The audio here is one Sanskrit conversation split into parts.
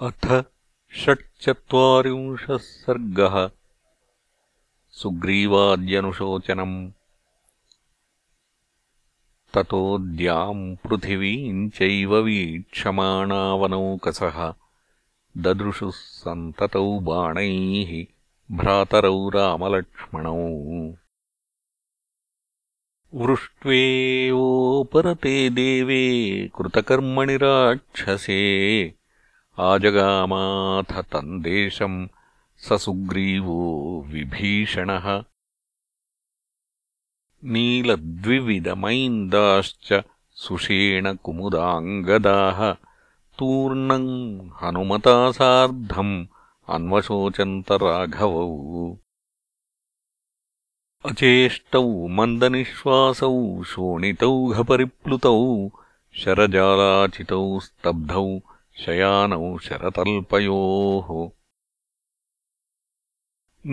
अथ षट्चत्वारिंशः सर्गः। सुग्रीवाद्यनुशोचनम्। ततोऽद्याम् पृथिवीम् चैव वीक्षमाणावनौकसः। ददृशुः सन्ततौ बाणैः भ्रातरौ रामलक्ष्मणौ। वृष्ट्वेवोपरते देवे कृतकर्मणि राक्षसे आजगामाथ तम् देशम् स सुग्रीवो विभीषणः। नीलद्विविधमैन्दाश्च सुषेणकुमुदाङ्गदाः तूर्णम् हनुमता सार्धम् अन्वशोचन्तराघवौ। अचेष्टौ मन्दनिःश्वासौ शोणितौघपरिप्लुतौ शरजालाचितौ स्तब्धौ शयानौ शरतल्पयोः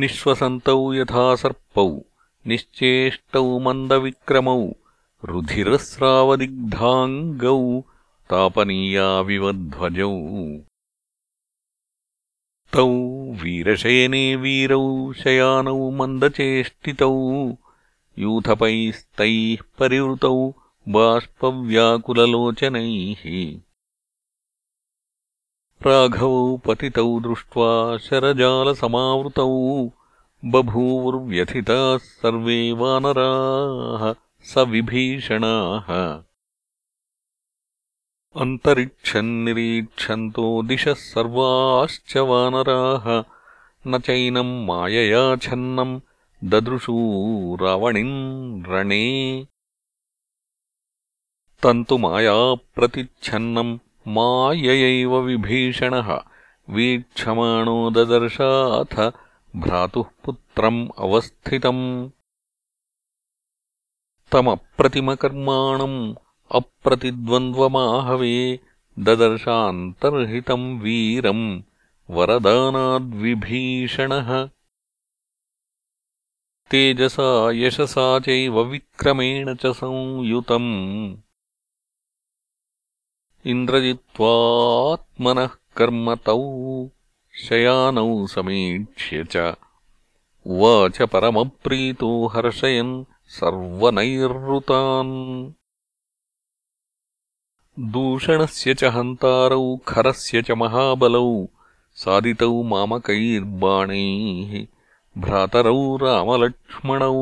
निःश्वसन्तौ यथा सर्पौ निश्चेष्टौ मन्दविक्रमौ रुधिरस्रावदिग्धाङ्गौ तापनीयाविवध्वजौ तौ वीरशयने वीरौ शयानौ मन्दचेष्टितौ यूथपैस्तैः परिवृतौ बाष्पव्याकुललोचनैः राघवौ पतितौ दृष्ट्वा शरजालसमावृतौ। बभूवुर्व्यथिताः सर्वे वानराः स विभीषणाः अन्तरिक्षन्निरीक्षन्तो दिशः सर्वाश्च वानराः। न चैनम् मायया छन्नम् ददृशू रावणिम् रणे। तन्तु मायाप्रतिच्छन्नम् माययैव विभीषणः वीक्षमाणो ददर्शाथ भ्रातुः पुत्रम् अवस्थितम्। तमप्रतिमकर्माणम् अप्रतिद्वन्द्वमाहवे ददर्शान्तर्हितम् वीरम् वरदानाद्विभीषणः। तेजसा यशसा चैव विक्रमेण च संयुतम् इन्द्रजित्वात्मनः कर्म तौ शयानौ समीक्ष्य च। उवाच परमप्रीतो हर्षयन् सर्वनैरृतान् दूषणस्य च हन्तारौ खरस्य च महाबलौ सादितौ मामकैर्बाणैः भ्रातरौ रामलक्ष्मणौ।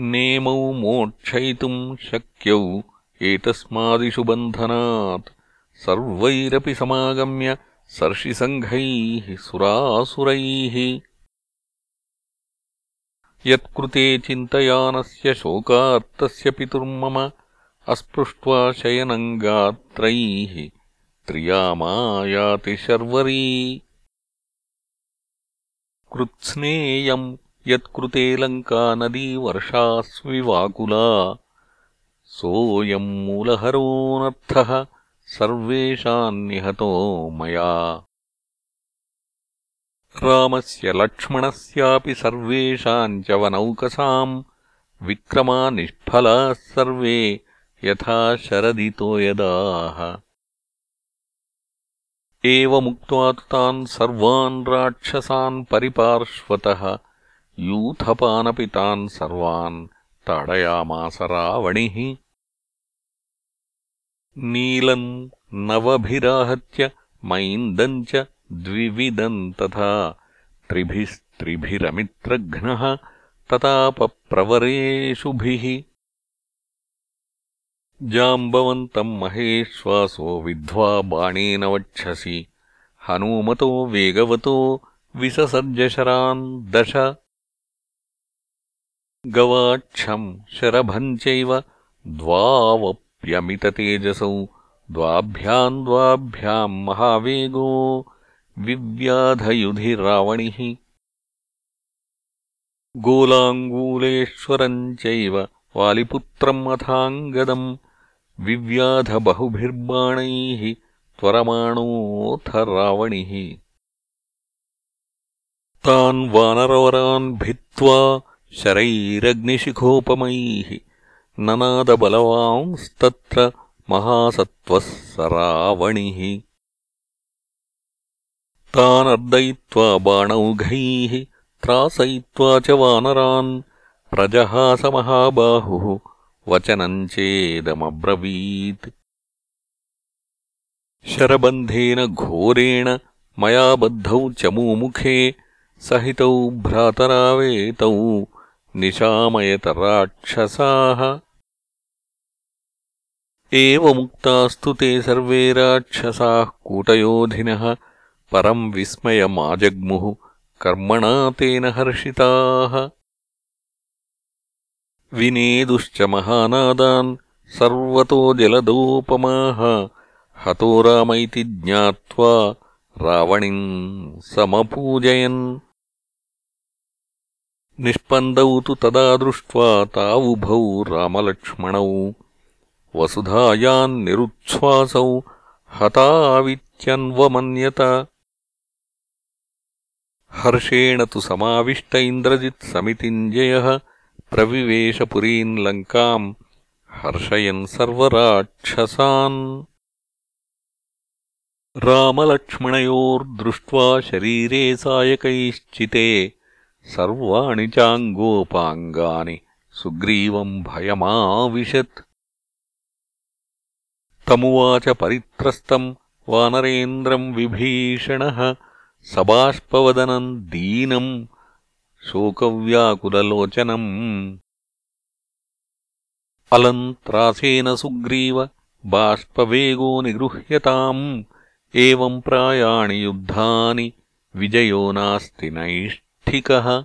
नेमौ मोक्षयितुम् शक्यौ एतस्मादिषु बन्धनात् सर्वैरपि समागम्य सर्षिसङ्घैः सुरासुरैः। यत्कृते चिन्तयानस्य शोकार्तस्य पितुर्मम अस्पृष्ट्वा शयनम् गात्रैः त्रियामायाति शर्वरी। कृत्स्नेयम् यत्कृते लङ्का नदी वर्षास्विवाकुला सोऽयम् मूलहरोऽनर्थः सर्वेषाम् निहतो मया। रामस्य लक्ष्मणस्यापि सर्वेषाम् च वनौकसाम् विक्रमा निष्फलाः सर्वे यथा शरदितो यदाः एवमुक्त्वा तु तान् सर्वान् राक्षसान् परिपार्श्वतः यूथपानपि तान् सर्वान् ताडयामास रावणिः नीलम् नवभिराहत्य मैन्दम् च द्विविदम् तथा त्रिभिस्त्रिभिरमित्रघ्नः ततापप्रवरेषुभिः। जाम्बवन्तम् महेश्वासो विद्ध्वा बाणेन वक्षसि। हनूमतो वेगवतो विससर्जशरान् दश। गवाक्षम् शरभम् चैव द्वावप्यमिततेजसौ द्वाभ्याम् द्वाभ्याम् महावेगो विव्याधयुधिरावणिः। गोलाङ्गूलेश्वरम् चैव वालिपुत्रम् अथाङ्गदम् विव्याधबहुभिर्बाणैः त्वरमाणोऽथ रावणिः। तान् वानरवरान् भित्त्वा शरैरग्निशिखोपमैः ननादबलवांस्तत्र महासत्त्वः स रावणिः तानर्दयित्वा बाणौघैः त्रासयित्वा च वानरान् प्रजहासमहाबाहुः वचनम् चेदमब्रवीत्। शरबन्धेन घोरेण मया बद्धौ चमूमुखे सहितौ भ्रातरावेतौ निशामयतराक्षसाः एवमुक्तास्तु ते सर्वे राक्षसाः कूटयोधिनः परम् विस्मयमाजग्मुः कर्मणा तेन हर्षिताः। विनेदुश्च महानादान् सर्वतो जलदोपमाः हतो राम इति ज्ञात्वा रावणिम् समपूजयन्। निष्पन्दौ तु तदा दृष्ट्वा तावुभौ रामलक्ष्मणौ वसुधायान्निरुच्छ्वासौ हतावित्यन्वमन्यत। हर्षेण तु समाविष्ट इन्द्रजित्समितिञ्जयः प्रविवेशपुरीम् लङ्काम् हर्षयन् सर्वराक्षसान्। रामलक्ष्मणयोर्दृष्ट्वा शरीरे सायकैश्चिते सर्वाणि चाङ्गोपाङ्गानि सुग्रीवम् भयमाविशत् तमुवाच परित्रस्तम् वानरेन्द्रम् विभीषणः सबाष्पवदनम् दीनम् शोकव्याकुललोचनम्। अलम् त्रासेन सुग्रीव बाष्पवेगो निगृह्यताम्। एवम् प्रायाणि युद्धानि विजयो नास्ति नैष्ठिकः।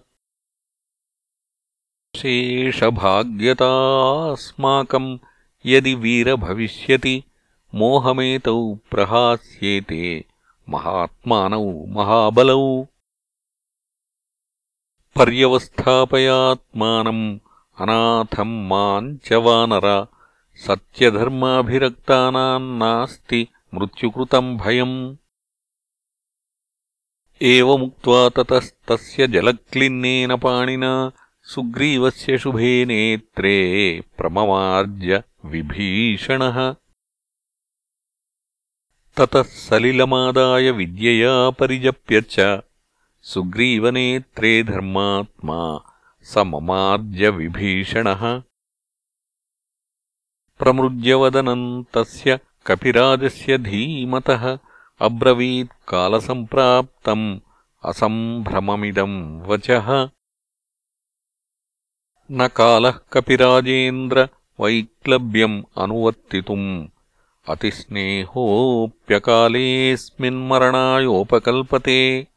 शेषभाग्यतास्माकम् यदि वीरभविष्यति मोहमेतौ प्रहास्येते महात्मानौ महाबलौ। पर्यवस्थापयात्मानम् अनाथम् माम् च वानर सत्यधर्माभिरक्तानाम् नास्ति मृत्युकृतम् भयम्। एवमुक्त्वा ततस्तस्य जलक्लिन्नेन पाणिना सुग्रीवस्य शुभे नेत्रे प्रममार्ज विभीषणः ततः सलिलमादाय विद्यया परिजप्य च। सुग्रीवनेत्रे धर्मात्मा स ममार्जविभीषणः प्रमृज्यवदनम् तस्य कपिराजस्य धीमतः अब्रवीत् कालसम्प्राप्तम् असम्भ्रममिदम् वचः। न कालः कपिराजेन्द्र वैक्लव्यम् अनुवर्तितुम् अतिस्नेहोऽप्यकालेऽस्मिन्मरणायोपकल्पते।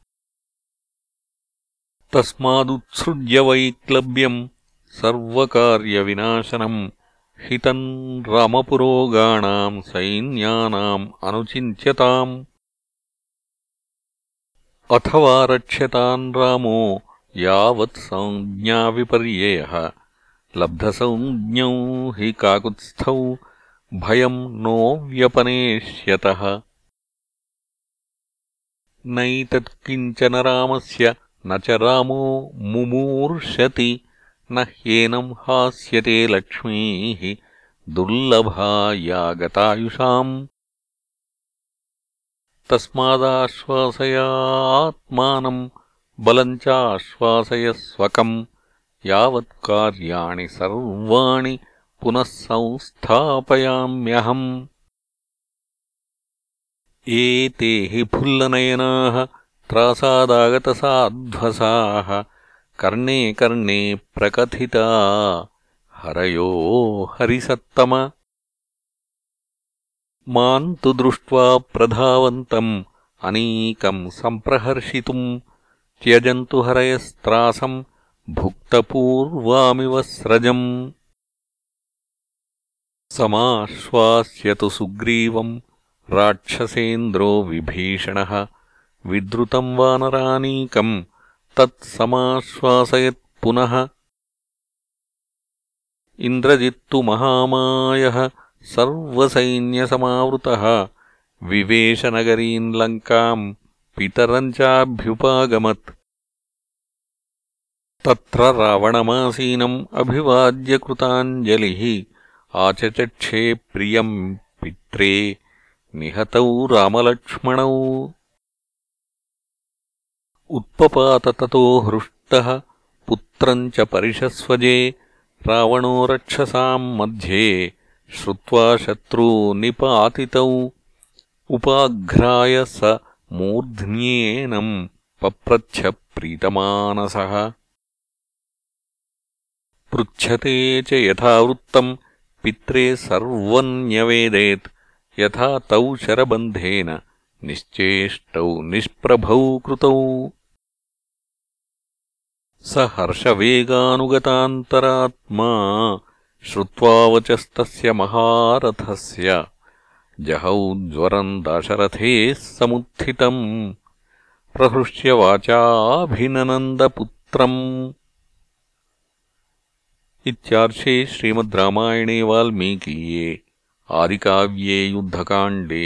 तस्मादुत्सृज्य वैक्लव्यम् सर्वकार्यविनाशनम् हितम् रामपुरोगाणाम् सैन्यानाम् अनुचिन्त्यताम्। अथवा रक्ष्यतान् रामो यावत् संज्ञाविपर्ययः। लब्धसंज्ञौ हि काकुत्स्थौ भयम् नो व्यपनेष्यतः। नैतत्किञ्चन रामस्य न च रामो मुमूर्षति न ह्येनम् हास्यते लक्ष्मीः दुर्लभा या गतायुषाम् तस्मादाश्वासयात्मानम् बलम् चाश्वासयस्वकम् यावत् कार्याणि सर्वाणि पुनः संस्थापयाम्यहम् एते हि फुल्लनयनाः त्रासादागतसाध्वसाः कर्णे कर्णे प्रकथिता हरयो हरिसत्तम। माम् तु दृष्ट्वा प्रधावन्तम् अनीकम् सम्प्रहर्षितुम् त्यजन्तु हरयस्त्रासम् भुक्तपूर्वामिव स्रजम् समाश्वास्यतु सुग्रीवम् राक्षसेन्द्रो विभीषणः विद्रुतम् वानरानीकम् तत्समाश्वासयत्पुनः इन्द्रजित्तु महामायः सर्वसैन्यसमावृतः विवेशनगरीम् लङ्काम् पितरम् चाभ्युपागमत्। तत्र रावणमासीनम् अभिवाद्य कृताञ्जलिः आचचक्षे प्रियम् पित्रे निहतौ रामलक्ष्मणौ। उत्पपात ततो हृष्टः पुत्रम् च परिशस्वजे रावणो रक्षसाम् मध्ये श्रुत्वा शत्रू निपातितौ। उपाघ्राय स मूर्ध्न्येनम् पप्रच्छप्रीतमानसः पृच्छते च यथावृत्तम् पित्रे सर्वम् न्यवेदेत् यथा तौ शरबन्धेन निश्चेष्टौ निष्प्रभौ कृतौ। स हर्षवेगानुगतान्तरात्मा श्रुत्वा वचस्तस्य महारथस्य। जहौ ज्वरम् दाशरथेः समुत्थितम्। प्रहृष्य वाचाभिननन्दपुत्रम् इत्यार्षे श्रीमद् रामायणे वाल्मीकीये आदिकाव्ये युद्धकाण्डे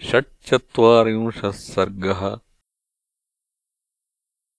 षट्चत्वारिंशः सर्गः